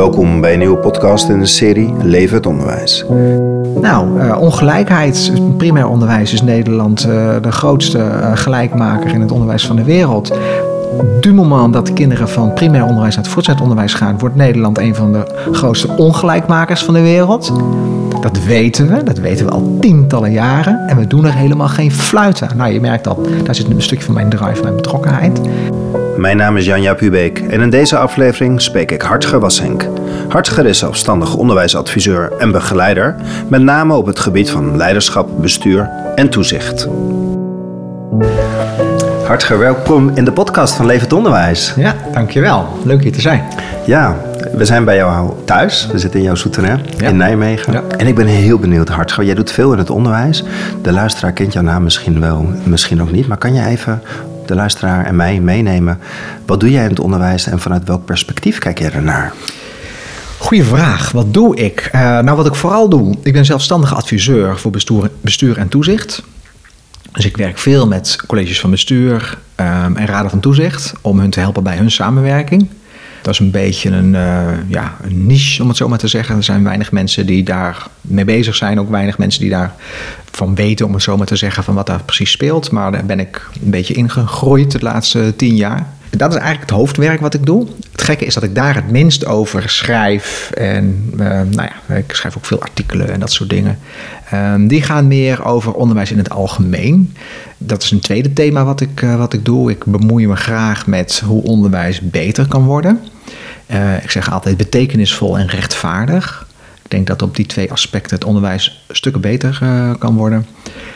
Welkom bij een nieuwe podcast in de serie Leven het Onderwijs. Nou, uh, ongelijkheid. Primair onderwijs is Nederland uh, de grootste uh, gelijkmaker in het onderwijs van de wereld. Du moment dat de kinderen van primair onderwijs naar het voortgezet onderwijs gaan, wordt Nederland een van de grootste ongelijkmakers van de wereld. Dat weten we, dat weten we al tientallen jaren. En we doen er helemaal geen fluit aan. Nou, je merkt dat, daar zit een stukje van mijn drive, mijn betrokkenheid. Mijn naam is Janja Pubeek en in deze aflevering spreek ik Hartger Wassenk. Hartger is zelfstandig onderwijsadviseur en begeleider, met name op het gebied van leiderschap, bestuur en toezicht. Hartger, welkom in de podcast van Levend Onderwijs. Ja, dankjewel. Leuk hier te zijn. Ja, we zijn bij jou thuis. We zitten in jouw souterrain in Nijmegen. Ja. En ik ben heel benieuwd, Hartger. Jij doet veel in het onderwijs. De luisteraar kent jouw naam misschien wel, misschien ook niet. Maar kan je even de luisteraar en mij meenemen. Wat doe jij in het onderwijs en vanuit welk perspectief kijk jij ernaar? Goeie vraag. Wat doe ik? Uh, nou, wat ik vooral doe, ik ben zelfstandige adviseur voor bestuur, bestuur en toezicht. Dus ik werk veel met colleges van bestuur um, en raden van toezicht om hun te helpen bij hun samenwerking. Dat is een beetje een, uh, ja, een niche, om het zo maar te zeggen. Er zijn weinig mensen die daar mee bezig zijn. Ook weinig mensen die daarvan weten, om het zo maar te zeggen, van wat daar precies speelt. Maar daar ben ik een beetje ingegroeid de laatste tien jaar. Dat is eigenlijk het hoofdwerk wat ik doe. Het gekke is dat ik daar het minst over schrijf. En uh, nou ja, ik schrijf ook veel artikelen en dat soort dingen. Uh, die gaan meer over onderwijs in het algemeen. Dat is een tweede thema wat ik, uh, wat ik doe. Ik bemoei me graag met hoe onderwijs beter kan worden. Uh, ik zeg altijd betekenisvol en rechtvaardig. Ik denk dat op die twee aspecten het onderwijs stukken beter kan worden.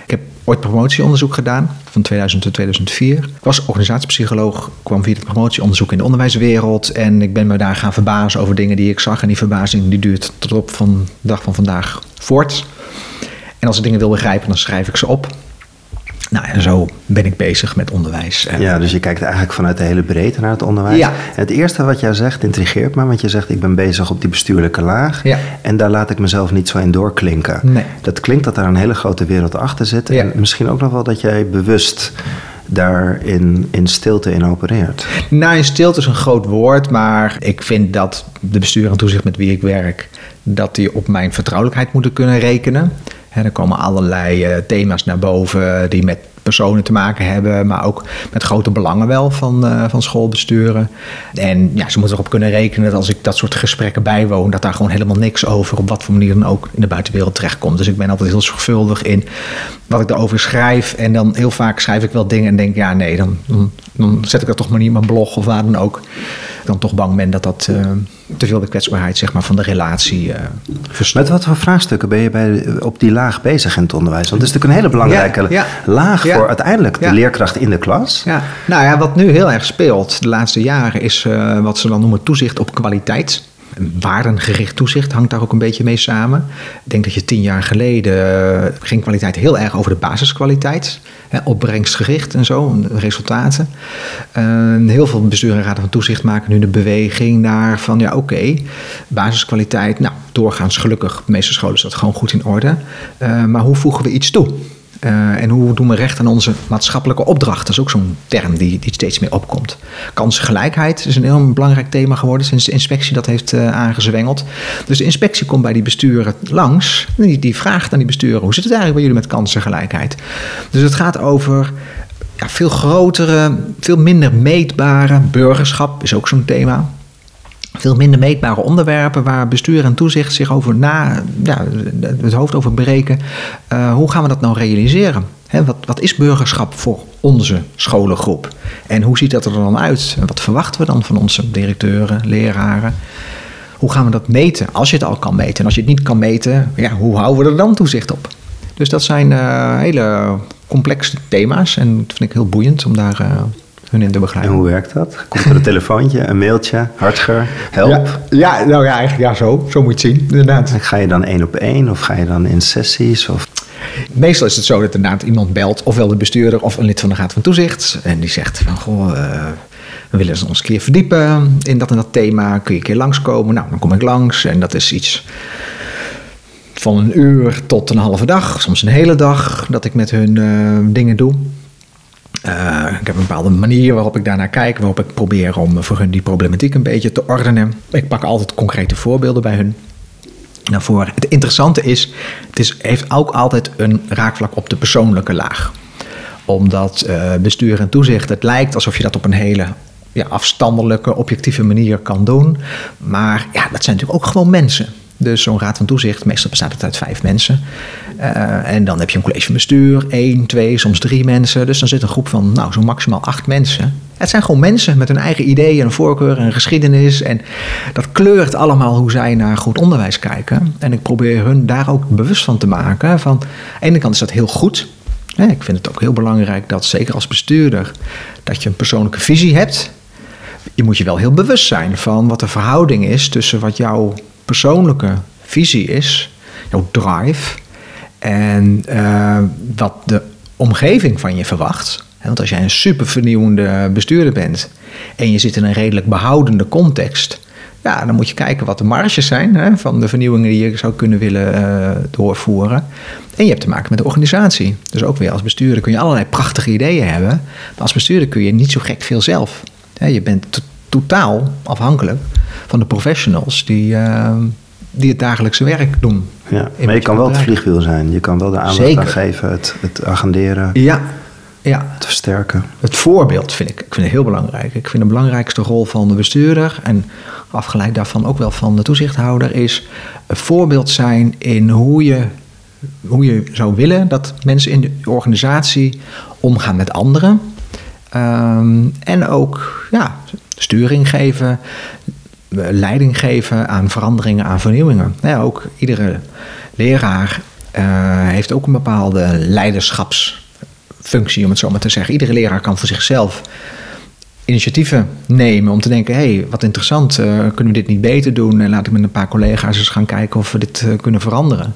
Ik heb ooit promotieonderzoek gedaan van 2000 tot 2004. Ik was organisatiepsycholoog, kwam via het promotieonderzoek in de onderwijswereld en ik ben me daar gaan verbazen over dingen die ik zag en die verbazing die duurt tot op van de dag van vandaag voort. En als ik dingen wil begrijpen, dan schrijf ik ze op. Nou, en zo ben ik bezig met onderwijs. Ja, dus je kijkt eigenlijk vanuit de hele breedte naar het onderwijs. Ja. Het eerste wat jij zegt intrigeert me, want je zegt ik ben bezig op die bestuurlijke laag. Ja. En daar laat ik mezelf niet zo in doorklinken. Nee. Dat klinkt dat daar een hele grote wereld achter zit. Ja. En misschien ook nog wel dat jij bewust daar in, in stilte in opereert. Nou, in stilte is een groot woord, maar ik vind dat de bestuur en toezicht met wie ik werk, dat die op mijn vertrouwelijkheid moeten kunnen rekenen. Er komen allerlei uh, thema's naar boven die met personen te maken hebben, maar ook met grote belangen wel van, uh, van schoolbesturen. En ja, ze moeten erop kunnen rekenen dat als ik dat soort gesprekken bijwoon, dat daar gewoon helemaal niks over op wat voor manier dan ook in de buitenwereld terechtkomt. Dus ik ben altijd heel zorgvuldig in wat ik daarover schrijf. En dan heel vaak schrijf ik wel dingen en denk, ja nee, dan, dan, zet ik dat toch maar niet in mijn blog of waar dan ook. Dan toch bang ben dat dat uh, te veel de kwetsbaarheid zeg maar, van de relatie uh, Met wat voor vraagstukken ben je bij, op die laag bezig in het onderwijs? Want het is natuurlijk een hele belangrijke ja, ja, laag ja, voor uiteindelijk de leerkracht in de klas. Ja. Nou ja, wat nu heel erg speelt de laatste jaren is uh, wat ze dan noemen toezicht op kwaliteit. Waardengericht toezicht hangt daar ook een beetje mee samen. Ik denk dat je tien jaar geleden ging kwaliteit heel erg over de basiskwaliteit. Hè, opbrengstgericht en zo, resultaten. Uh, heel veel bestuur en raden van toezicht maken nu de beweging naar van ja oké, basiskwaliteit. Nou, doorgaans gelukkig, de meeste scholen is dat gewoon goed in orde. Uh, maar hoe voegen we iets toe? Uh, en hoe doen we recht aan onze maatschappelijke opdracht? Dat is ook zo'n term die, die steeds meer opkomt. Kansengelijkheid is een heel belangrijk thema geworden sinds de inspectie dat heeft uh, aangezwengeld. Dus de inspectie komt bij die besturen langs. Die, die vraagt aan die besturen: hoe zit het eigenlijk bij jullie met kansengelijkheid? Dus het gaat over ja, veel grotere, veel minder meetbare burgerschap, is ook zo'n thema veel minder meetbare onderwerpen waar bestuur en toezicht zich over na, ja, het hoofd over breken. Uh, hoe gaan we dat nou realiseren? He, wat, wat is burgerschap voor onze scholengroep? En hoe ziet dat er dan uit? En wat verwachten we dan van onze directeuren, leraren? Hoe gaan we dat meten? Als je het al kan meten. En als je het niet kan meten, ja, hoe houden we er dan toezicht op? Dus dat zijn uh, hele complexe thema's. En dat vind ik heel boeiend om daar uh, hun in te begeleiden. En hoe werkt dat? Komt er een telefoontje, een mailtje, hartger, help? Ja, ja, nou ja, eigenlijk ja, zo. Zo moet je het zien, inderdaad. En ga je dan één op één of ga je dan in sessies? Of? Meestal is het zo dat inderdaad iemand belt, ofwel de bestuurder of een lid van de Raad van Toezicht. En die zegt van, goh, uh, we willen ons een keer verdiepen in dat en dat thema. Kun je een keer langskomen? Nou, dan kom ik langs en dat is iets van een uur tot een halve dag, soms een hele dag, dat ik met hun uh, dingen doe. Uh, ik heb een bepaalde manier waarop ik daarnaar kijk, waarop ik probeer om voor hun die problematiek een beetje te ordenen. Ik pak altijd concrete voorbeelden bij hun naar voren. Het interessante is, het is, heeft ook altijd een raakvlak op de persoonlijke laag. Omdat uh, bestuur en toezicht, het lijkt alsof je dat op een hele ja, afstandelijke, objectieve manier kan doen. Maar ja, dat zijn natuurlijk ook gewoon mensen. Dus zo'n raad van toezicht, meestal bestaat het uit vijf mensen. Uh, en dan heb je een college van bestuur, één, twee, soms drie mensen. Dus dan zit een groep van, nou, zo'n maximaal acht mensen. Het zijn gewoon mensen met hun eigen ideeën, een voorkeur en geschiedenis. En dat kleurt allemaal hoe zij naar goed onderwijs kijken. En ik probeer hun daar ook bewust van te maken. Van, aan de ene kant is dat heel goed. Ik vind het ook heel belangrijk dat, zeker als bestuurder, dat je een persoonlijke visie hebt. Je moet je wel heel bewust zijn van wat de verhouding is tussen wat jouw persoonlijke visie is, jouw drive, en uh, wat de omgeving van je verwacht. Want als jij een super vernieuwende bestuurder bent en je zit in een redelijk behoudende context, ja, dan moet je kijken wat de marges zijn hè, van de vernieuwingen die je zou kunnen willen uh, doorvoeren. En je hebt te maken met de organisatie. Dus ook weer als bestuurder kun je allerlei prachtige ideeën hebben, maar als bestuurder kun je niet zo gek veel zelf. je bent totaal afhankelijk van de professionals die, uh, die het dagelijkse werk doen. Ja, maar je kan wel het vliegwiel zijn. Je kan wel de aandacht aan geven, het, het agenderen. Ja, ja. Het versterken. Het voorbeeld vind ik, ik vind het heel belangrijk. Ik vind de belangrijkste rol van de bestuurder en afgeleid daarvan ook wel van de toezichthouder is een voorbeeld zijn in hoe je, hoe je zou willen dat mensen in de organisatie omgaan met anderen. Um, en ook ja, sturing geven, leiding geven aan veranderingen, aan vernieuwingen. Ja, ook iedere leraar uh, heeft ook een bepaalde leiderschapsfunctie, om het zo maar te zeggen. Iedere leraar kan voor zichzelf initiatieven nemen om te denken: hé, hey, wat interessant, uh, kunnen we dit niet beter doen? En laat ik met een paar collega's eens gaan kijken of we dit uh, kunnen veranderen.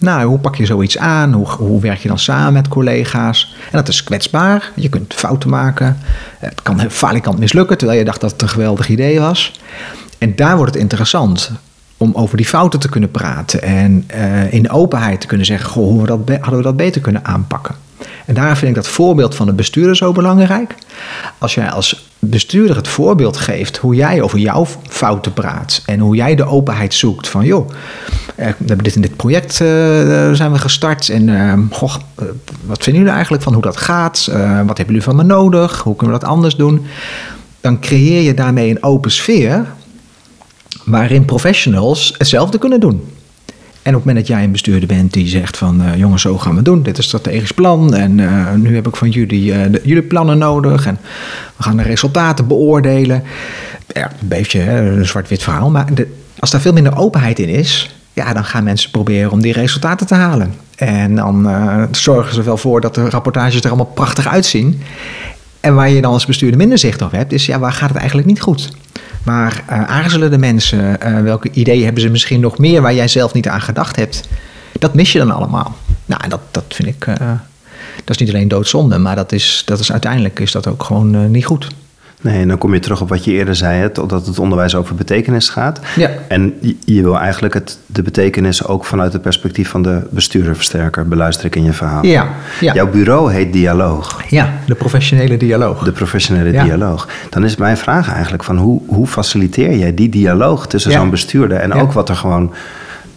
Nou, hoe pak je zoiets aan? Hoe, hoe werk je dan samen met collega's? En dat is kwetsbaar. Je kunt fouten maken. Het kan falikant mislukken, terwijl je dacht dat het een geweldig idee was. En daar wordt het interessant om over die fouten te kunnen praten en uh, in openheid te kunnen zeggen: goh, hadden we dat beter kunnen aanpakken. En daar vind ik dat voorbeeld van de bestuurder zo belangrijk. Als jij als bestuurder het voorbeeld geeft hoe jij over jouw fouten praat en hoe jij de openheid zoekt van joh, eh, we hebben dit in dit project uh, zijn we gestart en uh, goh, wat vinden jullie eigenlijk van hoe dat gaat? wat hebben jullie van me nodig? Hoe kunnen we dat anders doen? Dan creëer je daarmee een open sfeer waarin professionals hetzelfde kunnen doen. En op het moment dat jij een bestuurder bent die zegt van uh, jongens, zo gaan we doen, dit is strategisch plan en uh, nu heb ik van jullie, uh, de, jullie plannen nodig en we gaan de resultaten beoordelen. Ja, een beetje hè, een zwart-wit verhaal, maar de, als daar veel minder openheid in is, ja, dan gaan mensen proberen om die resultaten te halen. En dan zorgen ze wel voor dat de rapportages er allemaal prachtig uitzien. En waar je dan als bestuurder minder zicht op hebt, is ja, waar gaat het eigenlijk niet goed? Maar uh, aarzelen de mensen? Uh, welke ideeën hebben ze misschien nog meer waar jij zelf niet aan gedacht hebt? Dat mis je dan allemaal. Nou, dat, dat vind ik. Uh, dat is niet alleen doodzonde, maar dat is, dat is uiteindelijk is dat ook gewoon niet goed. Nee, en dan kom je terug op wat je eerder zei, hè, dat het onderwijs over betekenis gaat. Ja. En je wil eigenlijk het, de betekenis ook vanuit het perspectief van de bestuurder versterken, beluister ik in je verhaal. Ja, ja. Jouw bureau heet Dialoog. Ja, de professionele dialoog. De professionele ja. dialoog. Dan is mijn vraag eigenlijk van hoe, hoe faciliteer jij die dialoog tussen zo'n bestuurder en ook wat er gewoon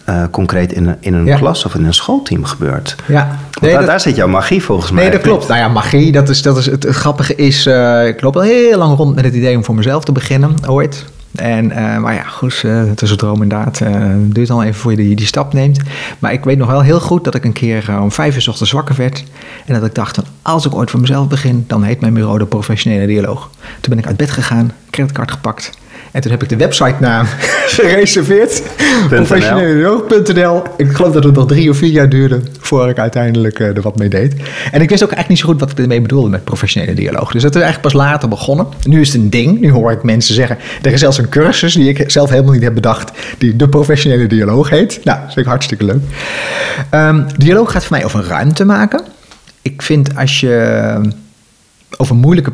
uh, concreet in een, in een ja. klas of in een schoolteam gebeurt. Ja. Nee, daar, dat, daar, zit jouw magie volgens mij. Nee, dat klopt. Nou ja, magie, dat is, dat is het, het grappige is, uh, ik loop al heel lang rond met het idee om voor mezelf te beginnen, ooit. En, uh, maar ja, goed, het is een droom inderdaad. Het duurt al even voor je die, die stap neemt. Maar ik weet nog wel heel goed dat ik een keer om vijf uur s ochtends wakker werd. En dat ik dacht, van, als ik ooit voor mezelf begin, dan heet mijn bureau de professionele dialoog. Toen ben ik uit bed gegaan, creditcard gepakt en toen heb ik de website-naam gereserveerd. Professionele.nl. Ik geloof dat het nog drie of vier jaar duurde voor ik uiteindelijk uh, er wat mee deed. En ik wist ook eigenlijk niet zo goed wat ik ermee bedoelde met professionele dialoog. Dus dat is eigenlijk pas later begonnen. Nu is het een ding. Nu hoor ik mensen zeggen. Er is zelfs een cursus die ik zelf helemaal niet heb bedacht. Die de professionele dialoog heet. Nou, dat vind ik hartstikke leuk. Um, dialoog gaat voor mij over ruimte maken. Ik vind als je over moeilijke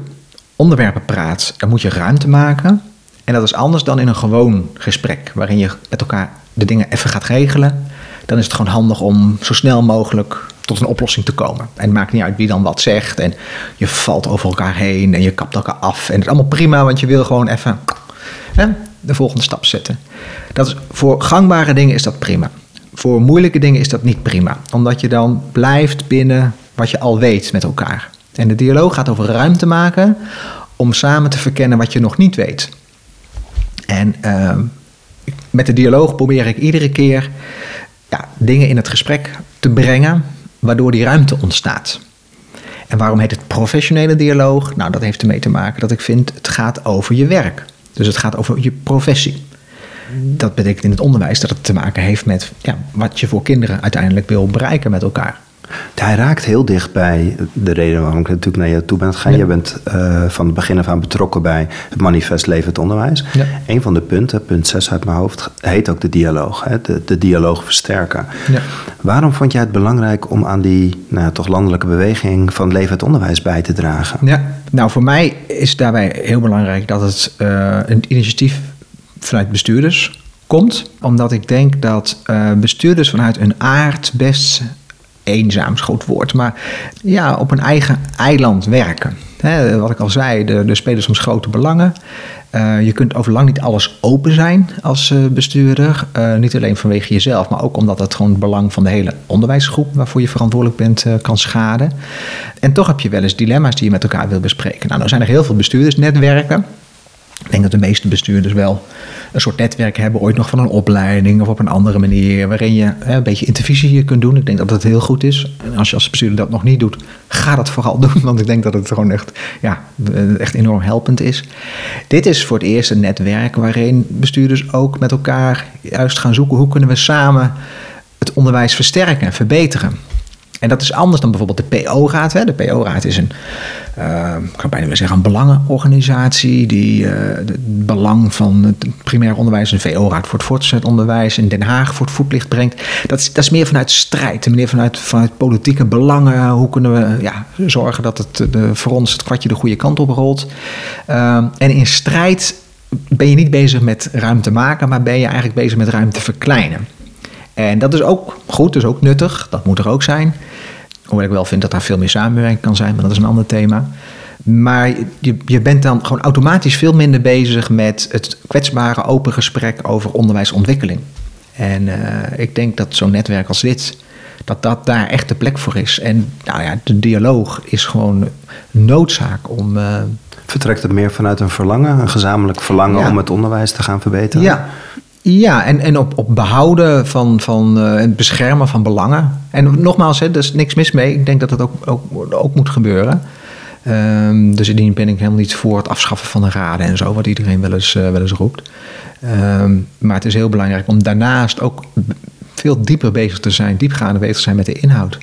onderwerpen praat, dan moet je ruimte maken. En dat is anders dan in een gewoon gesprek, waarin je met elkaar de dingen even gaat regelen. Dan is het gewoon handig om zo snel mogelijk tot een oplossing te komen. En het maakt niet uit wie dan wat zegt. En je valt over elkaar heen en je kapt elkaar af. En het is allemaal prima, want je wil gewoon even hè, de volgende stap zetten. Dat voor gangbare dingen is dat prima. Voor moeilijke dingen is dat niet prima. Omdat je dan blijft binnen wat je al weet met elkaar. En de dialoog gaat over ruimte maken om samen te verkennen wat je nog niet weet. En uh, met de dialoog probeer ik iedere keer ja, dingen in het gesprek te brengen waardoor die ruimte ontstaat. En waarom heet het professionele dialoog? Nou, dat heeft ermee te maken dat ik vind het gaat over je werk. Dus het gaat over je professie. Dat betekent in het onderwijs dat het te maken heeft met ja, wat je voor kinderen uiteindelijk wil bereiken met elkaar. Hij raakt heel dicht bij de reden waarom ik natuurlijk naar je toe ben gegaan. Je bent uh, van het begin af aan betrokken bij het manifest Levend Onderwijs. Ja. Een van de punten, punt 6 uit mijn hoofd, heet ook de dialoog. Hè? De, de dialoog versterken. Ja. Waarom vond jij het belangrijk om aan die nou, toch landelijke beweging van Levend Onderwijs bij te dragen? Ja, nou voor mij is daarbij heel belangrijk dat het uh, een initiatief vanuit bestuurders komt. Omdat ik denk dat uh, bestuurders vanuit hun aard best eenzaam is groot woord, maar ja, op een eigen eiland werken. wat ik al zei, de spelen soms grote belangen. Uh, je kunt overlang niet alles open zijn als uh, bestuurder. Uh, niet alleen vanwege jezelf, maar ook omdat het gewoon het belang van de hele onderwijsgroep waarvoor je verantwoordelijk bent kan schaden. En toch heb je wel eens dilemma's die je met elkaar wil bespreken. Nou, er zijn er heel veel bestuurdersnetwerken. Ik denk dat de meeste bestuurders wel een soort netwerk hebben, ooit nog van een opleiding of op een andere manier, waarin je hè, een beetje intervisie kunt doen. Ik denk dat dat heel goed is. En als je als bestuurder dat nog niet doet, ga dat vooral doen, want ik denk dat het gewoon echt, ja, echt enorm helpend is. Dit is voor het eerst een netwerk waarin bestuurders ook met elkaar juist gaan zoeken hoe kunnen we samen het onderwijs versterken en verbeteren. En dat is anders dan bijvoorbeeld de PO-raad. De PO-raad is een, uh, ik bijna willen zeggen, een belangenorganisatie die uh, het belang van het primair onderwijs, een VO-raad voor het voortgezet onderwijs in Den Haag voor het voetlicht brengt. Dat is, dat is meer vanuit strijd, meer vanuit, vanuit politieke belangen. Hoe kunnen we ja, zorgen dat het de, voor ons het kwartje de goede kant op rolt? Uh, en in strijd ben je niet bezig met ruimte maken, maar ben je eigenlijk bezig met ruimte verkleinen. En dat is ook goed, dus ook nuttig. Dat moet er ook zijn. Hoewel ik wel vind dat daar veel meer samenwerking kan zijn, maar dat is een ander thema. Maar je, je bent dan gewoon automatisch veel minder bezig met het kwetsbare open gesprek over onderwijsontwikkeling. En uh, ik denk dat zo'n netwerk als dit, dat dat daar echt de plek voor is. En nou ja, de dialoog is gewoon noodzaak om. Uh, Vertrekt het meer vanuit een verlangen, een gezamenlijk verlangen om het onderwijs te gaan verbeteren? Ja, ja, en, en op, op behouden van, van uh, het beschermen van belangen. En nogmaals, hè, er is niks mis mee. Ik denk dat dat ook, ook, ook moet gebeuren. Um, dus indien ben ik helemaal niet voor het afschaffen van de raden en zo, wat iedereen wel eens, uh, wel eens roept. Um, maar het is heel belangrijk om daarnaast ook veel dieper bezig te zijn, diepgaande bezig te zijn met de inhoud.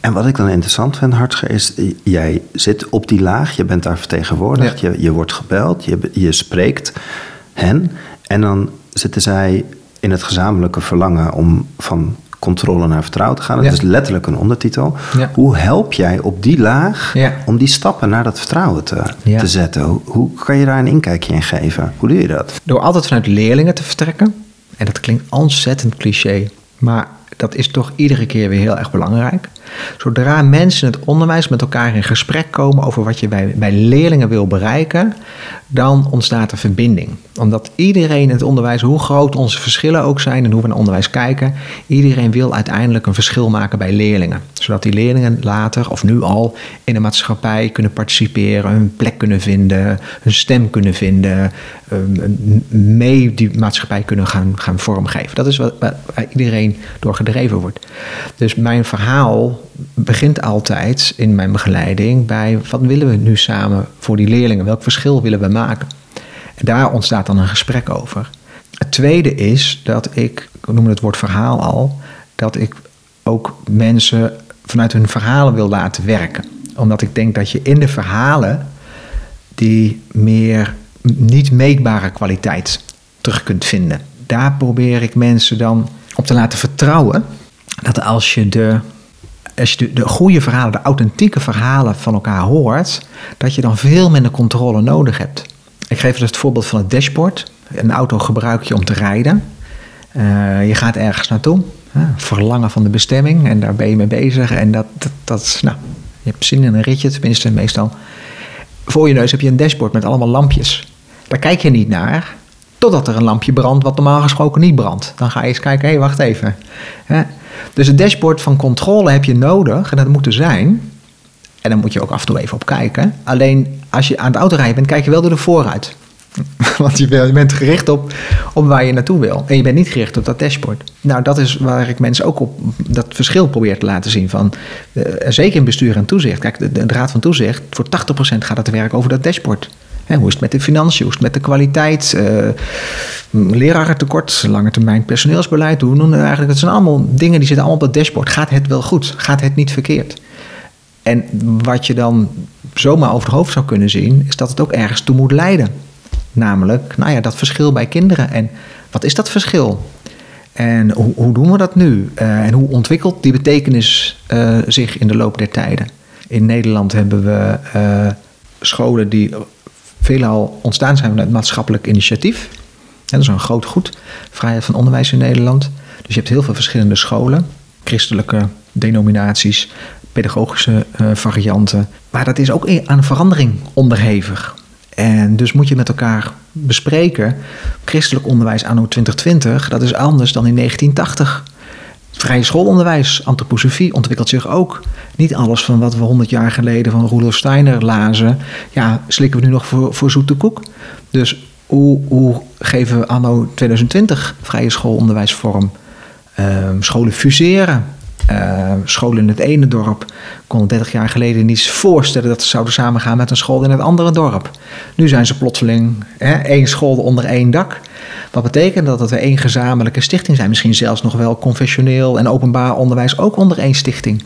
En wat ik dan interessant vind, Hartge, is jij zit op die laag, je bent daar vertegenwoordigd, ja. je, je wordt gebeld, je, je spreekt hen. En dan zitten zij in het gezamenlijke verlangen om van controle naar vertrouwen te gaan. Dat ja. is letterlijk een ondertitel. Ja. Hoe help jij op die laag ja. om die stappen naar dat vertrouwen te, te zetten? Hoe, hoe, kan je daar een inkijkje in geven? Hoe doe je dat? Door altijd vanuit leerlingen te vertrekken. En dat klinkt ontzettend cliché, maar dat is toch iedere keer weer heel erg belangrijk. Zodra mensen in het onderwijs met elkaar in gesprek komen over wat je bij, bij leerlingen wil bereiken, dan ontstaat er verbinding. Omdat iedereen in het onderwijs, hoe groot onze verschillen ook zijn en hoe we naar onderwijs kijken, iedereen wil uiteindelijk een verschil maken bij leerlingen. Zodat die leerlingen later of nu al in de maatschappij kunnen participeren, hun plek kunnen vinden, hun stem kunnen vinden, mee die maatschappij kunnen gaan, gaan vormgeven. Dat is wat, waar iedereen door gedreven wordt. Dus mijn verhaal begint altijd in mijn begeleiding bij wat willen we nu samen voor die leerlingen? Welk verschil willen we maken? En daar ontstaat dan een gesprek over. Het tweede is dat ik, ik noem het woord verhaal al, dat ik ook mensen vanuit hun verhalen wil laten werken. Omdat ik denk dat je in de verhalen die meer niet meetbare kwaliteit terug kunt vinden. Daar probeer ik mensen dan op te laten vertrouwen dat als je de, als je de, de goede verhalen, de authentieke verhalen van elkaar hoort, dat je dan veel minder controle nodig hebt. Ik geef dus het voorbeeld van het dashboard. Een auto gebruik je om te rijden. Uh, je gaat ergens naartoe. verlangen van de bestemming en daar ben je mee bezig. En dat, dat, dat nou, je hebt zin in een ritje, tenminste meestal. Voor je neus heb je een dashboard met allemaal lampjes. Daar kijk je niet naar, totdat er een lampje brandt wat normaal gesproken niet brandt. Dan ga je eens kijken, hé, hey, wacht even. Dus het dashboard van controle heb je nodig en dat moet er zijn. En dan moet je ook af en toe even op kijken. Alleen als je aan het autorijden bent, kijk je wel door de vooruit. Want je bent gericht op, op waar je naartoe wil. En je bent niet gericht op dat dashboard. Nou, dat is waar ik mensen ook op dat verschil probeer te laten zien. Van, uh, zeker in bestuur en toezicht. Kijk, de, de, Raad van Toezicht, voor 80% gaat het werk over dat dashboard. Hoe is het met de financiën? Hoe is het met de kwaliteit? Uh, lerarentekort, lange termijn personeelsbeleid. Hoe noemen we eigenlijk? Dat zijn allemaal dingen die zitten allemaal op dat dashboard. Gaat het wel goed? Gaat het niet verkeerd? En wat je dan zomaar over het hoofd zou kunnen zien, is dat het ook ergens toe moet leiden. Namelijk, nou ja, dat verschil bij kinderen. En wat is dat verschil? En hoe, hoe doen we dat nu? Uh, en hoe ontwikkelt die betekenis uh, zich in de loop der tijden? In Nederland hebben we scholen die veelal ontstaan zijn vanuit maatschappelijk initiatief. Dat is een groot goed, vrijheid van onderwijs in Nederland. Dus je hebt heel veel verschillende scholen, christelijke denominaties, pedagogische varianten. Maar dat is ook aan verandering onderhevig. En dus moet je met elkaar bespreken. Christelijk onderwijs anno 2020, dat is anders dan in 1980. Vrije schoolonderwijs, antroposofie ontwikkelt zich ook. Niet alles van wat we 100 jaar geleden van Rudolf Steiner lazen, ja, slikken we nu nog voor, zoete koek. Dus hoe, hoe geven we anno 2020 vrije schoolonderwijs vorm? Uh, scholen fuseren, uh, scholen in het ene dorp konden 30 jaar geleden niet voorstellen dat ze zouden samengaan met een school in het andere dorp. Nu zijn ze plotseling hè, één school onder één dak. Wat betekent dat dat we één gezamenlijke stichting zijn? Misschien zelfs nog wel confessioneel en openbaar onderwijs ook onder één stichting.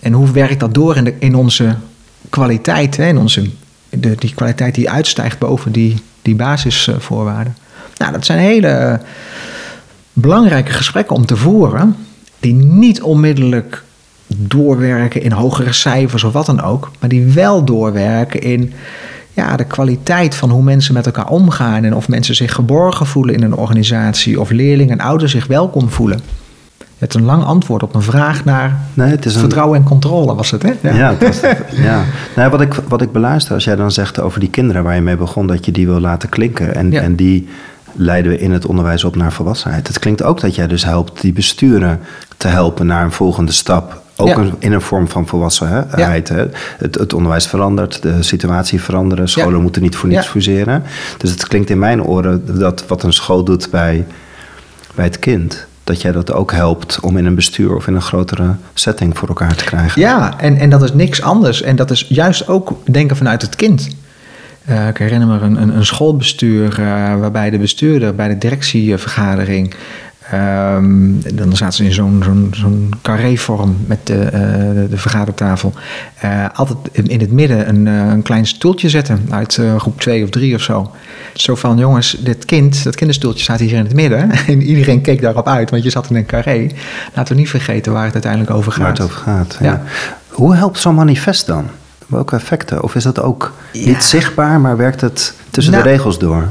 En hoe werkt dat door in, de, in onze kwaliteit, hè, in onze, de, die kwaliteit die uitstijgt boven die, die basisvoorwaarden? Nou, dat zijn hele belangrijke gesprekken om te voeren die niet onmiddellijk doorwerken in hogere cijfers of wat dan ook, maar die wel doorwerken in ja, de kwaliteit van hoe mensen met elkaar omgaan en of mensen zich geborgen voelen in een organisatie of leerlingen en ouders zich welkom voelen. Het is een lang antwoord op een vraag naar nee, het is vertrouwen en controle, was het, hè? Ja, ja, was, ja. Nou, wat, ik, wat ik beluister, als jij dan zegt over die kinderen waar je mee begon, dat je die wil laten klinken en, en die leiden we in het onderwijs op naar volwassenheid. Het klinkt ook dat jij dus helpt die besturen te helpen naar een volgende stap. Ook in een vorm van volwassenheid. Het, het, onderwijs verandert, de situatie verandert. Scholen moeten niet voor niets fuseren. Dus het klinkt in mijn oren dat wat een school doet bij, bij het kind dat jij dat ook helpt om in een bestuur of in een grotere setting voor elkaar te krijgen. Ja, en, en dat is niks anders. En dat is juist ook denken vanuit het kind. Uh, ik herinner me een, een, een schoolbestuur uh, waarbij de bestuurder bij de directievergadering. Um, dan zaten ze in zo'n zo'n zo'n carré-vorm met de, uh, de vergadertafel. altijd in het midden een, een klein stoeltje zetten uit groep 2 of 3 of zo. Zo van: jongens, dit kind, dat kinderstoeltje staat hier in het midden. En iedereen keek daarop uit, want je zat in een carré. Laten we niet vergeten waar het uiteindelijk over gaat. Waar het over gaat. Ja. ja. Hoe helpt zo'n manifest dan? Welke effecten? Of is dat ook niet zichtbaar, maar werkt het tussen de nou, regels door?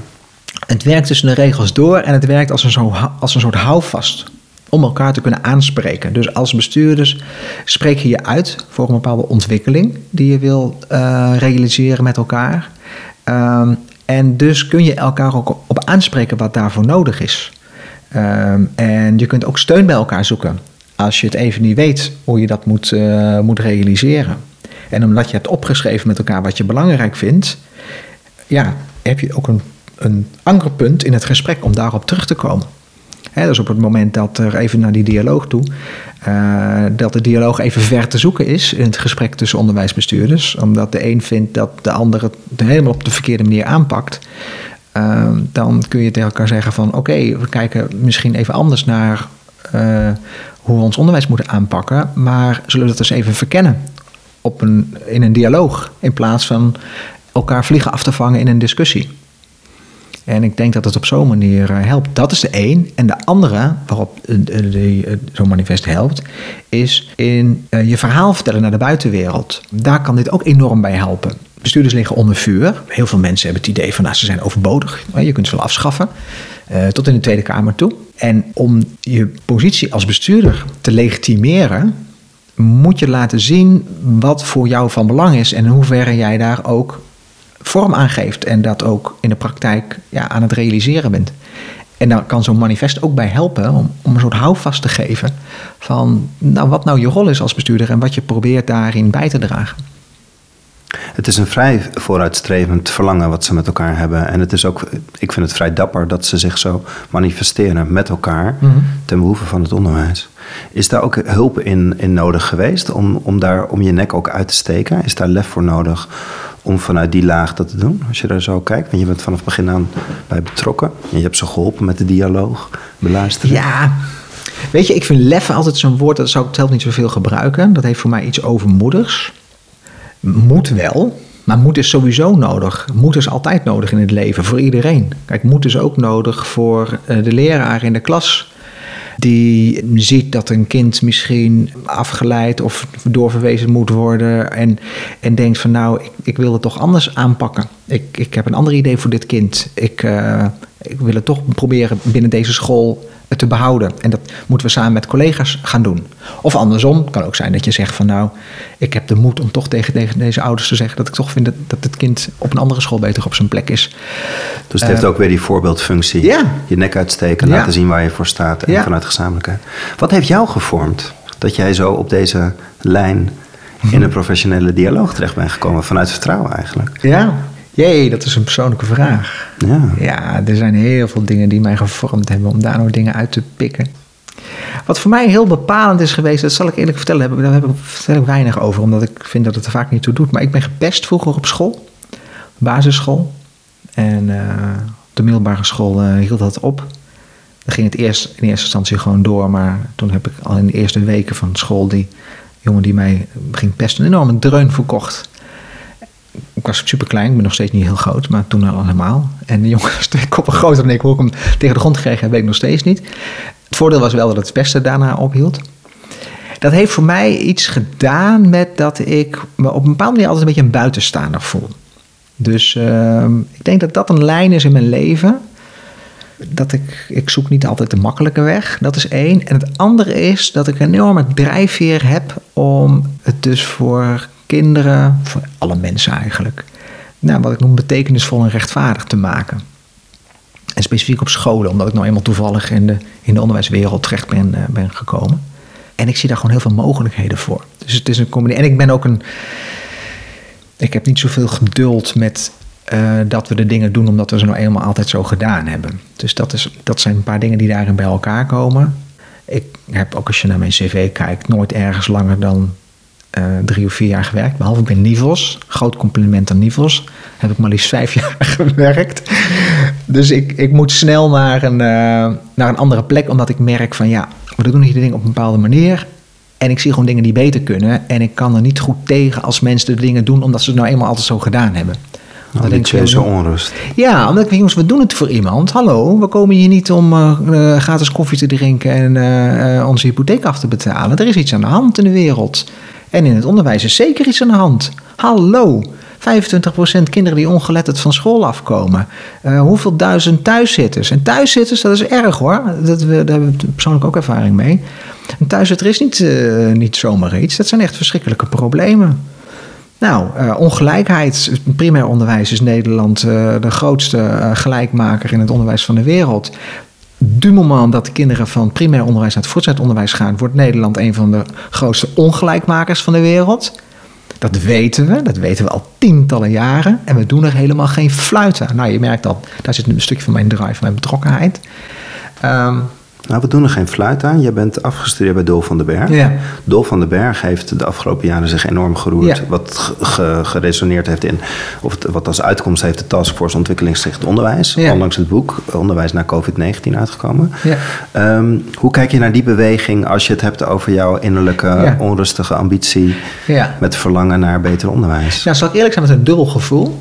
Het werkt tussen de regels door en het werkt als een, als een soort houvast om elkaar te kunnen aanspreken. Dus als bestuurders spreek je je uit voor een bepaalde ontwikkeling die je wil uh, realiseren met elkaar. Um, en dus kun je elkaar ook op aanspreken wat daarvoor nodig is. Um, en je kunt ook steun bij elkaar zoeken als je het even niet weet hoe je dat moet, uh, moet realiseren. En omdat je hebt opgeschreven met elkaar wat je belangrijk vindt, ja, heb je ook een, een ankerpunt in het gesprek om daarop terug te komen. Dus op het moment dat er even naar die dialoog toe, uh, dat de dialoog even ver te zoeken is in het gesprek tussen onderwijsbestuurders, omdat de een vindt dat de ander het helemaal op de verkeerde manier aanpakt, uh, dan kun je tegen elkaar zeggen van oké, we kijken misschien even anders naar uh, hoe we ons onderwijs moeten aanpakken, maar zullen we dat eens even verkennen? op een, in een dialoog. In plaats van elkaar vliegen af te vangen in een discussie. En ik denk dat het op zo'n manier eh, helpt. Dat is de één. En de andere waarop zo'n manifest helpt, is in eh, je verhaal vertellen naar de buitenwereld. Daar kan dit ook enorm bij helpen. Bestuurders liggen onder vuur. Heel veel mensen hebben het idee van nou, ze zijn overbodig. Je kunt ze wel afschaffen. tot in de Tweede Kamer toe. En om je positie als bestuurder te legitimeren, moet je laten zien wat voor jou van belang is en in hoeverre jij daar ook vorm aan geeft en dat ook in de praktijk ja, aan het realiseren bent. En daar kan zo'n manifest ook bij helpen om, om een soort houvast te geven van nou, wat nou je rol is als bestuurder en wat je probeert daarin bij te dragen. Het is een vrij vooruitstrevend verlangen wat ze met elkaar hebben. En het is ook, ik vind het vrij dapper dat ze zich zo manifesteren met elkaar mhm. ten behoeve van het onderwijs. Is daar ook hulp in, in nodig geweest om, om daar om je nek ook uit te steken? Is daar lef voor nodig om vanuit die laag dat te doen? Als je daar zo kijkt, want je bent vanaf begin aan bij betrokken. En je hebt ze geholpen met de dialoog, beluisteren. Ja, weet je, ik vind lef altijd zo'n woord, dat zou ik zelf niet zoveel gebruiken. Dat heeft voor mij iets overmoedigs. Moet wel, maar moed is sowieso nodig. Moed is altijd nodig in het leven, voor iedereen. Kijk, moed is ook nodig voor eh, de leraar in de klas. Die ziet dat een kind misschien afgeleid of doorverwezen moet worden. En, en denkt van nou, ik, ik wil het toch anders aanpakken. Ik, ik heb een ander idee voor dit kind. Ik, uh, ik wil het toch proberen binnen deze school te behouden. En dat moeten we samen met collega's gaan doen. Of andersom, kan ook zijn dat je zegt van nou, ik heb de moed om toch tegen, tegen deze ouders te zeggen dat ik toch vind dat, dat het kind op een andere school beter op zijn plek is. Dus het heeft eh, ook weer die voorbeeldfunctie. Ja. Je nek uitsteken, laten zien waar je voor staat en vanuit gezamenlijkheid. Wat heeft jou gevormd dat jij zo op deze lijn in een professionele dialoog terecht bent gekomen vanuit vertrouwen eigenlijk? Ja, Jee, dat is een persoonlijke vraag. Ja. ja, er zijn heel veel dingen die mij gevormd hebben om daar nog dingen uit te pikken. Wat voor mij heel bepalend is geweest, dat zal ik eerlijk vertellen, daar heb ik, vertel ik weinig over, omdat ik vind dat het er vaak niet toe doet. Maar ik ben gepest vroeger op school, basisschool. En uh, op de middelbare school uh, hield dat op. Dan ging het eerst in eerste instantie gewoon door, maar toen heb ik al in de eerste weken van school die jongen die mij ging pesten een enorme dreun verkocht ik was super klein, ik ben nog steeds niet heel groot, maar toen al helemaal. En de jongen was koppen groter dan ik. Hoe ik hem tegen de grond heb, weet ik nog steeds niet. Het voordeel was wel dat het beste daarna ophield. Dat heeft voor mij iets gedaan met dat ik me op een bepaalde manier altijd een beetje een buitenstaander voel. Dus uh, ik denk dat dat een lijn is in mijn leven. Dat ik, ik zoek niet altijd de makkelijke weg. Dat is één. En het andere is dat ik een enorme drijfveer heb om het dus voor kinderen, voor alle mensen eigenlijk, nou, wat ik noem betekenisvol en rechtvaardig te maken. En specifiek op scholen, omdat ik nou eenmaal toevallig in de, in de onderwijswereld terecht ben, uh, ben gekomen. En ik zie daar gewoon heel veel mogelijkheden voor. Dus het is een combinatie. En ik ben ook een. Ik heb niet zoveel geduld met uh, dat we de dingen doen omdat we ze nou eenmaal altijd zo gedaan hebben. Dus dat, is, dat zijn een paar dingen die daarin bij elkaar komen. Ik heb ook als je naar mijn cv kijkt, nooit ergens langer dan uh, drie of vier jaar gewerkt. Behalve bij Nivos. Groot compliment aan Nivos. Heb ik maar liefst vijf jaar gewerkt. Dus ik, ik moet snel naar een, uh, naar een andere plek. Omdat ik merk van ja, we doen hier de dingen op een bepaalde manier. En ik zie gewoon dingen die beter kunnen. En ik kan er niet goed tegen als mensen de dingen doen omdat ze het nou eenmaal altijd zo gedaan hebben. Dat je zo onrust. Ja, omdat ik denk, jongens, we doen het voor iemand. Hallo, we komen hier niet om uh, gratis koffie te drinken en uh, onze hypotheek af te betalen. Er is iets aan de hand in de wereld. En in het onderwijs is zeker iets aan de hand. Hallo, 25% kinderen die ongeletterd van school afkomen. Uh, hoeveel duizend thuiszitters? En thuiszitters, dat is erg hoor. Dat, we, daar hebben we persoonlijk ook ervaring mee. Een thuiszitter is niet, uh, niet zomaar iets. Dat zijn echt verschrikkelijke problemen. Nou, uh, ongelijkheid. Primair onderwijs is Nederland de grootste gelijkmaker in het onderwijs van de wereld du moment dat de kinderen van primair onderwijs naar het voortgezet onderwijs gaan, wordt Nederland een van de grootste ongelijkmakers van de wereld. Dat weten we, dat weten we al tientallen jaren. En we doen er helemaal geen fluit aan. Nou, je merkt dat, daar zit een stukje van mijn drive, mijn betrokkenheid. Um, nou, we doen er geen fluit aan. Je bent afgestudeerd bij Dol van den Berg. Ja. Dol van den Berg heeft de afgelopen jaren zich enorm geroerd. Wat geresoneerd heeft in, of wat als uitkomst heeft de Taskforce Ontwikkelingsgericht Onderwijs. Ja. Ondanks het boek Onderwijs na COVID-19 uitgekomen. Ja. Ehm, hoe kijk je naar die beweging als je het hebt over jouw innerlijke onrustige ambitie met verlangen naar beter onderwijs? Ja, zal ik eerlijk zijn met een dubbel gevoel.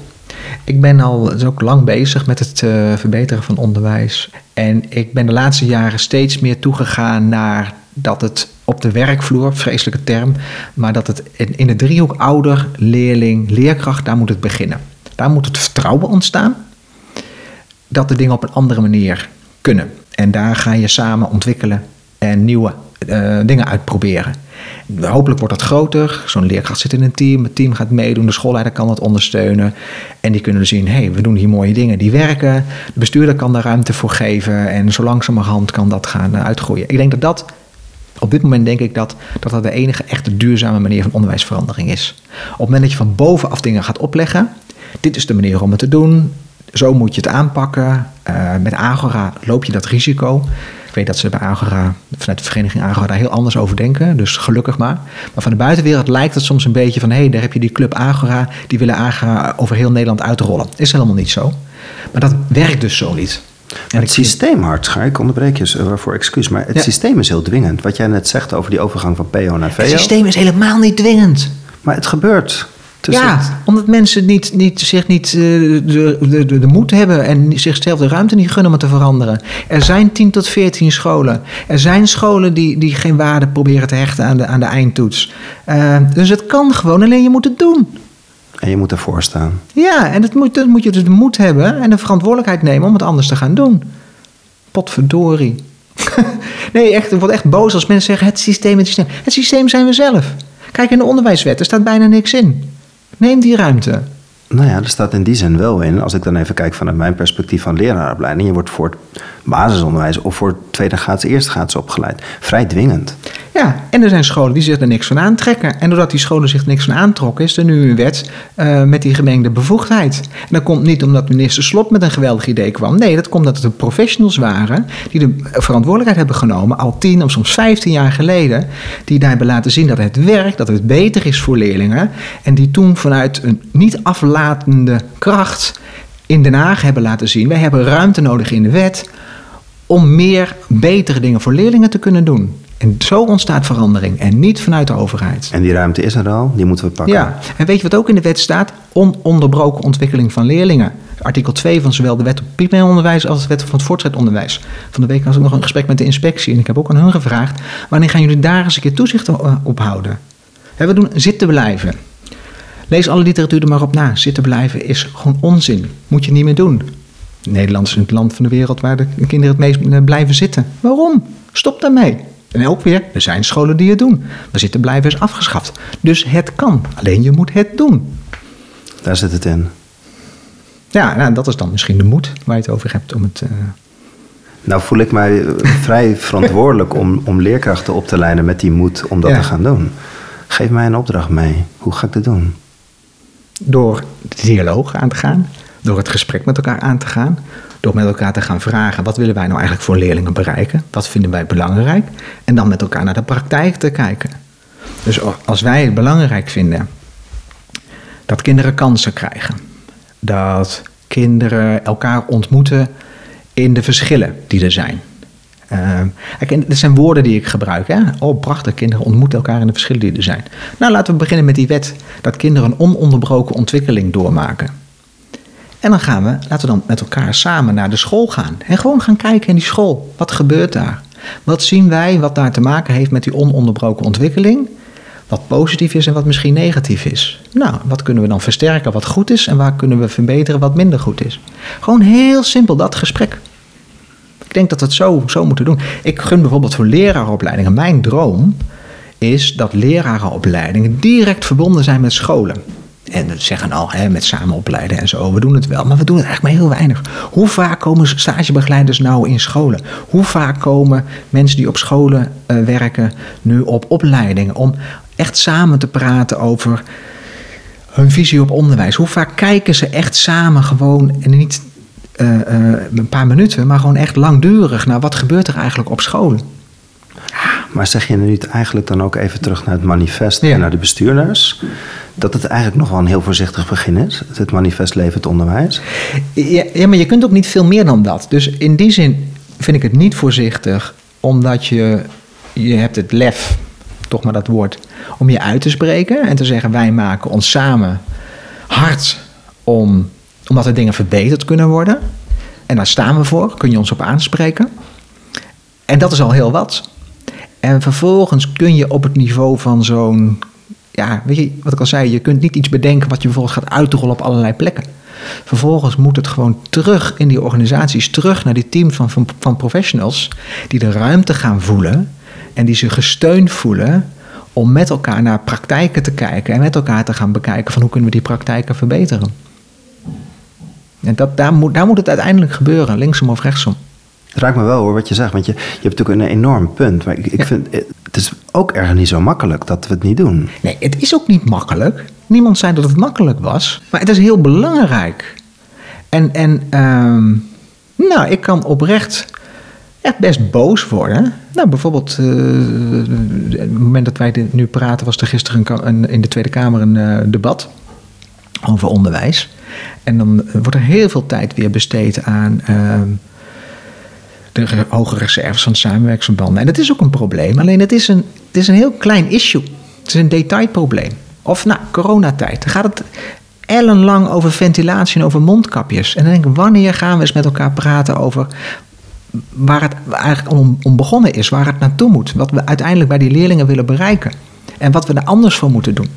Ik ben al dus ook lang bezig met het uh, verbeteren van onderwijs. En ik ben de laatste jaren steeds meer toegegaan naar dat het op de werkvloer, vreselijke term, maar dat het in de driehoek ouder, leerling, leerkracht, daar moet het beginnen. Daar moet het vertrouwen ontstaan dat de dingen op een andere manier kunnen. En daar ga je samen ontwikkelen en nieuwe uh, dingen uitproberen. Hopelijk wordt dat groter. Zo'n leerkracht zit in een team. Het team gaat meedoen. De schoolleider kan dat ondersteunen. En die kunnen zien: hé, hey, we doen hier mooie dingen die werken. De bestuurder kan daar ruimte voor geven. En zo langzamerhand kan dat gaan eh, uitgroeien. Ik denk dat dat. Op dit moment denk ik dat, dat de enige echte duurzame manier van onderwijsverandering is. Op het moment dat je van bovenaf dingen gaat opleggen, dit is de manier om het te doen, zo moet je het aanpakken. Uh, met Agora loop je dat risico. Ik weet dat ze bij Agora, vanuit de vereniging Agora, daar heel anders over denken. Dus gelukkig maar. Maar van de buitenwereld lijkt het soms een beetje van... hé, hey, daar heb je die club Agora, die willen Agora over heel Nederland uitrollen. Is helemaal niet zo. Maar dat werkt dus zo niet. En het systeem, Hartschaar, ik onderbreek je waarvoor excuus, maar het systeem is heel dwingend. Wat jij net zegt over die overgang van PO naar VO. Het systeem is helemaal niet dwingend. Maar het gebeurt ja, omdat mensen niet, niet, zich niet uh, de, de, de, de, moed hebben en zichzelf de ruimte niet gunnen om te veranderen. Er zijn 10 tot 14 scholen. Er zijn scholen die, die geen waarde proberen te hechten aan de, aan de eindtoets. Uh, dus het kan gewoon, alleen je moet het doen. En je moet ervoor staan. Ja, en dat moet, dat moet je dus de moed hebben en de verantwoordelijkheid nemen om het anders te gaan doen. Potverdorie. nee, echt, ik word echt boos als mensen zeggen: het systeem, het systeem. Het systeem zijn we zelf. Kijk, in de onderwijswet, er staat bijna niks in. Neem die ruimte. Nou ja, er staat in die zin wel in. Als ik dan even kijk vanuit mijn perspectief van leraaropleiding. Je wordt voor het basisonderwijs of voor tweede graads, eerste graads opgeleid. Vrij dwingend. Ja, en er zijn scholen die zich er niks van aantrekken. En doordat die scholen zich niks van aantrokken, is er nu een wet uh, met die gemengde bevoegdheid. En dat komt niet omdat minister Slot met een geweldig idee kwam. Nee, dat komt omdat het professionals waren die de verantwoordelijkheid hebben genomen, al tien of soms vijftien jaar geleden. Die daar hebben laten zien dat het werkt, dat het beter is voor leerlingen. En die toen vanuit een niet kracht in Den Haag hebben laten zien: wij hebben ruimte nodig in de wet om meer betere dingen voor leerlingen te kunnen doen. En zo ontstaat verandering en niet vanuit de overheid. En die ruimte is er al, die moeten we pakken. Ja, en weet je wat ook in de wet staat? Ononderbroken ontwikkeling van leerlingen. Artikel 2 van zowel de wet op primair onderwijs als de wet van het voortgezet onderwijs. Van de week was ik nog een gesprek met de inspectie en ik heb ook aan hun gevraagd: wanneer gaan jullie daar eens een keer toezicht op houden? We doen zitten blijven. Lees alle literatuur er maar op na. Zitten blijven is gewoon onzin. Moet je niet meer doen. Nederland is het land van de wereld waar de kinderen het meest blijven zitten. Waarom? Stop daarmee. En ook weer, er zijn scholen die het doen. Maar zitten blijven is afgeschaft. Dus het kan. Alleen je moet het doen. Daar zit het in. Ja, nou, dat is dan misschien de moed waar je het over hebt om het. Uh... Nou voel ik mij vrij verantwoordelijk om, om leerkrachten op te leiden met die moed om dat te gaan doen. Geef mij een opdracht mee. Hoe ga ik dat doen? Door de dialoog aan te gaan, door het gesprek met elkaar aan te gaan, door met elkaar te gaan vragen: wat willen wij nou eigenlijk voor leerlingen bereiken? Wat vinden wij belangrijk? En dan met elkaar naar de praktijk te kijken. Dus als wij het belangrijk vinden dat kinderen kansen krijgen, dat kinderen elkaar ontmoeten in de verschillen die er zijn. Uh, dat zijn woorden die ik gebruik. Hè? Oh, prachtig, kinderen ontmoeten elkaar in de verschillen die er zijn. Nou, laten we beginnen met die wet. Dat kinderen een ononderbroken ontwikkeling doormaken. En dan gaan we, laten we dan met elkaar samen naar de school gaan. En gewoon gaan kijken in die school. Wat gebeurt daar? Wat zien wij wat daar te maken heeft met die ononderbroken ontwikkeling? Wat positief is en wat misschien negatief is. Nou, wat kunnen we dan versterken wat goed is en waar kunnen we verbeteren wat minder goed is? Gewoon heel simpel dat gesprek. Ik denk dat we het zo, zo moeten doen. Ik gun bijvoorbeeld voor leraaropleidingen. Mijn droom is dat lerarenopleidingen direct verbonden zijn met scholen. En we zeggen al, hè, met samen opleiden en zo, we doen het wel, maar we doen het eigenlijk maar heel weinig. Hoe vaak komen stagebegeleiders nou in scholen? Hoe vaak komen mensen die op scholen uh, werken nu op opleidingen om echt samen te praten over hun visie op onderwijs? Hoe vaak kijken ze echt samen gewoon en niet een paar minuten, maar gewoon echt langdurig naar wat gebeurt er eigenlijk op scholen? Maar zeg je nu eigenlijk dan ook even terug naar het manifest en naar de bestuurders? Dat het eigenlijk nog wel een heel voorzichtig begin is, het manifest levend onderwijs? Ja, ja, maar je kunt ook niet veel meer dan dat. Dus in die zin vind ik het niet voorzichtig, omdat je, je hebt het lef, toch maar dat woord, om je uit te spreken en te zeggen wij maken ons samen hard om, omdat er dingen verbeterd kunnen worden. En daar staan we voor, kun je ons op aanspreken. En dat is al heel wat. En vervolgens kun je op het niveau van zo'n. Ja, weet je wat ik al zei? Je kunt niet iets bedenken wat je bijvoorbeeld gaat uitrollen op allerlei plekken. Vervolgens moet het gewoon terug in die organisaties, terug naar die teams van, van, van professionals, die de ruimte gaan voelen en die zich gesteund voelen om met elkaar naar praktijken te kijken en met elkaar te gaan bekijken van hoe kunnen we die praktijken verbeteren. En dat, daar, moet, daar moet het uiteindelijk gebeuren, linksom of rechtsom. Het raakt me wel hoor wat je zegt, want je, je hebt natuurlijk een enorm punt. Maar ik, ik vind het is ook erg niet zo makkelijk dat we het niet doen. Nee, het is ook niet makkelijk. Niemand zei dat het makkelijk was, maar het is heel belangrijk. En, en ehm, nou, ik kan oprecht echt best boos worden. Nou, bijvoorbeeld, uh, het moment dat wij nu praten, was er gisteren een, in de Tweede Kamer een uh, debat over onderwijs. En dan wordt er heel veel tijd weer besteed aan uh, de hoge reserves van samenwerksverbanden. En dat is ook een probleem, alleen het is een, het is een heel klein issue. Het is een detailprobleem. Of nou, coronatijd. Dan gaat het ellenlang over ventilatie en over mondkapjes. En dan denk ik, wanneer gaan we eens met elkaar praten over waar het eigenlijk om, om begonnen is, waar het naartoe moet, wat we uiteindelijk bij die leerlingen willen bereiken en wat we er anders voor moeten doen.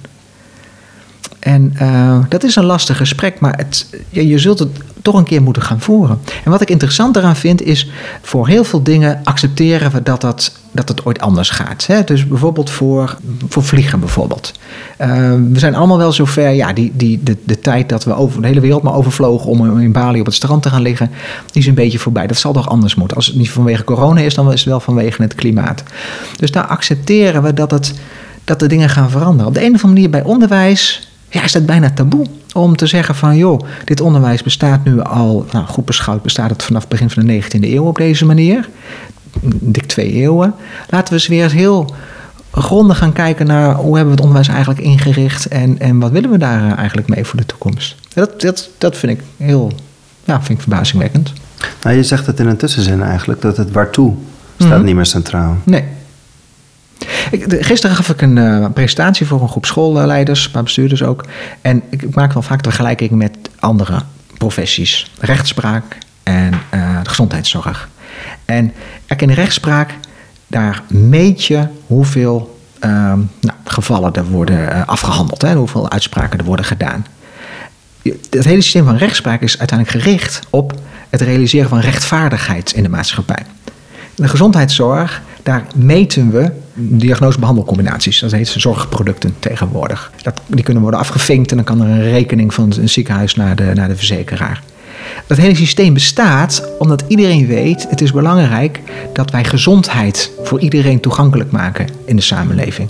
En uh, dat is een lastig gesprek, maar het, je, je zult het toch een keer moeten gaan voeren. En wat ik interessant eraan vind is, voor heel veel dingen accepteren we dat, dat, dat het ooit anders gaat. Hè? Dus bijvoorbeeld voor, voor vliegen bijvoorbeeld. Uh, we zijn allemaal wel zover, ja, die, die, de, de tijd dat we over de hele wereld maar overvlogen om in Bali op het strand te gaan liggen, die is een beetje voorbij. Dat zal toch anders moeten. Als het niet vanwege corona is, dan is het wel vanwege het klimaat. Dus daar accepteren we dat, het, dat de dingen gaan veranderen. Op de een of andere manier bij onderwijs ja, is dat bijna taboe om te zeggen van joh, dit onderwijs bestaat nu al, nou goed beschouwd bestaat het vanaf het begin van de 19e eeuw op deze manier. Dik twee eeuwen. Laten we eens weer eens heel grondig gaan kijken naar hoe hebben we het onderwijs eigenlijk ingericht en, en wat willen we daar eh, eigenlijk mee voor de toekomst. Dat, dat, dat vind ik heel, ja, vind ik verbazingwekkend. Nou, je zegt het in een tussenzin eigenlijk, dat het waartoe staat mhm. niet meer centraal. Nee, gisteren gaf ik een uh, presentatie voor een groep schoolleiders, maar bestuurders ook. En ik maak wel vaak de vergelijking met andere professies. Rechtspraak en uh, de gezondheidszorg. En in de rechtspraak, daar meet je hoeveel uh, nou, gevallen er worden uh, afgehandeld. Hè, hoeveel uitspraken er worden gedaan. Het hele systeem van rechtspraak is uiteindelijk gericht op het realiseren van rechtvaardigheid in de maatschappij. In de gezondheidszorg, daar meten we diagnose-behandelcombinaties. Dat heet zorgproducten tegenwoordig. Dat, die kunnen worden afgevinkt en dan kan er een rekening van een ziekenhuis naar de, naar de verzekeraar. Dat hele systeem bestaat omdat iedereen weet: het is belangrijk dat wij gezondheid voor iedereen toegankelijk maken in de samenleving.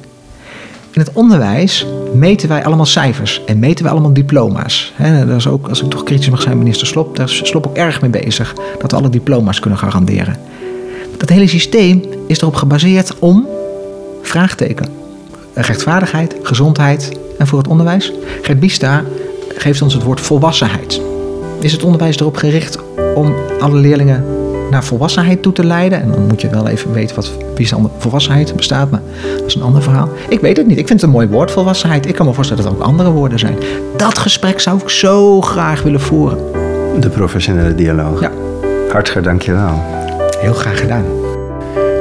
In het onderwijs meten wij allemaal cijfers en meten wij allemaal diploma's. He, dat is ook, als ik toch kritisch mag zijn, minister Slop, daar is Slop ook erg mee bezig dat we alle diploma's kunnen garanderen. Dat hele systeem is erop gebaseerd om vraagteken. Rechtvaardigheid, gezondheid en voor het onderwijs. Gert Bista geeft ons het woord volwassenheid. Is het onderwijs erop gericht om alle leerlingen naar volwassenheid toe te leiden? En dan moet je wel even weten wat volwassenheid bestaat, maar dat is een ander verhaal. Ik weet het niet. Ik vind het een mooi woord, volwassenheid. Ik kan me voorstellen dat er ook andere woorden zijn. Dat gesprek zou ik zo graag willen voeren. De professionele dialoog. Ja. Je wel. Heel graag gedaan.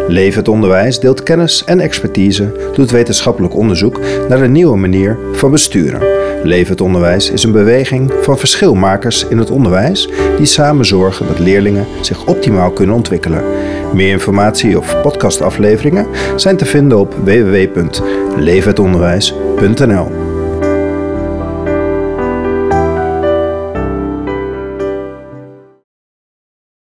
Het onderwijs deelt kennis en expertise, doet wetenschappelijk onderzoek naar een nieuwe manier van besturen. Het onderwijs is een beweging van verschilmakers in het onderwijs die samen zorgen dat leerlingen zich optimaal kunnen ontwikkelen. Meer informatie of podcastafleveringen zijn te vinden op www.leefhetonderwijs.nl.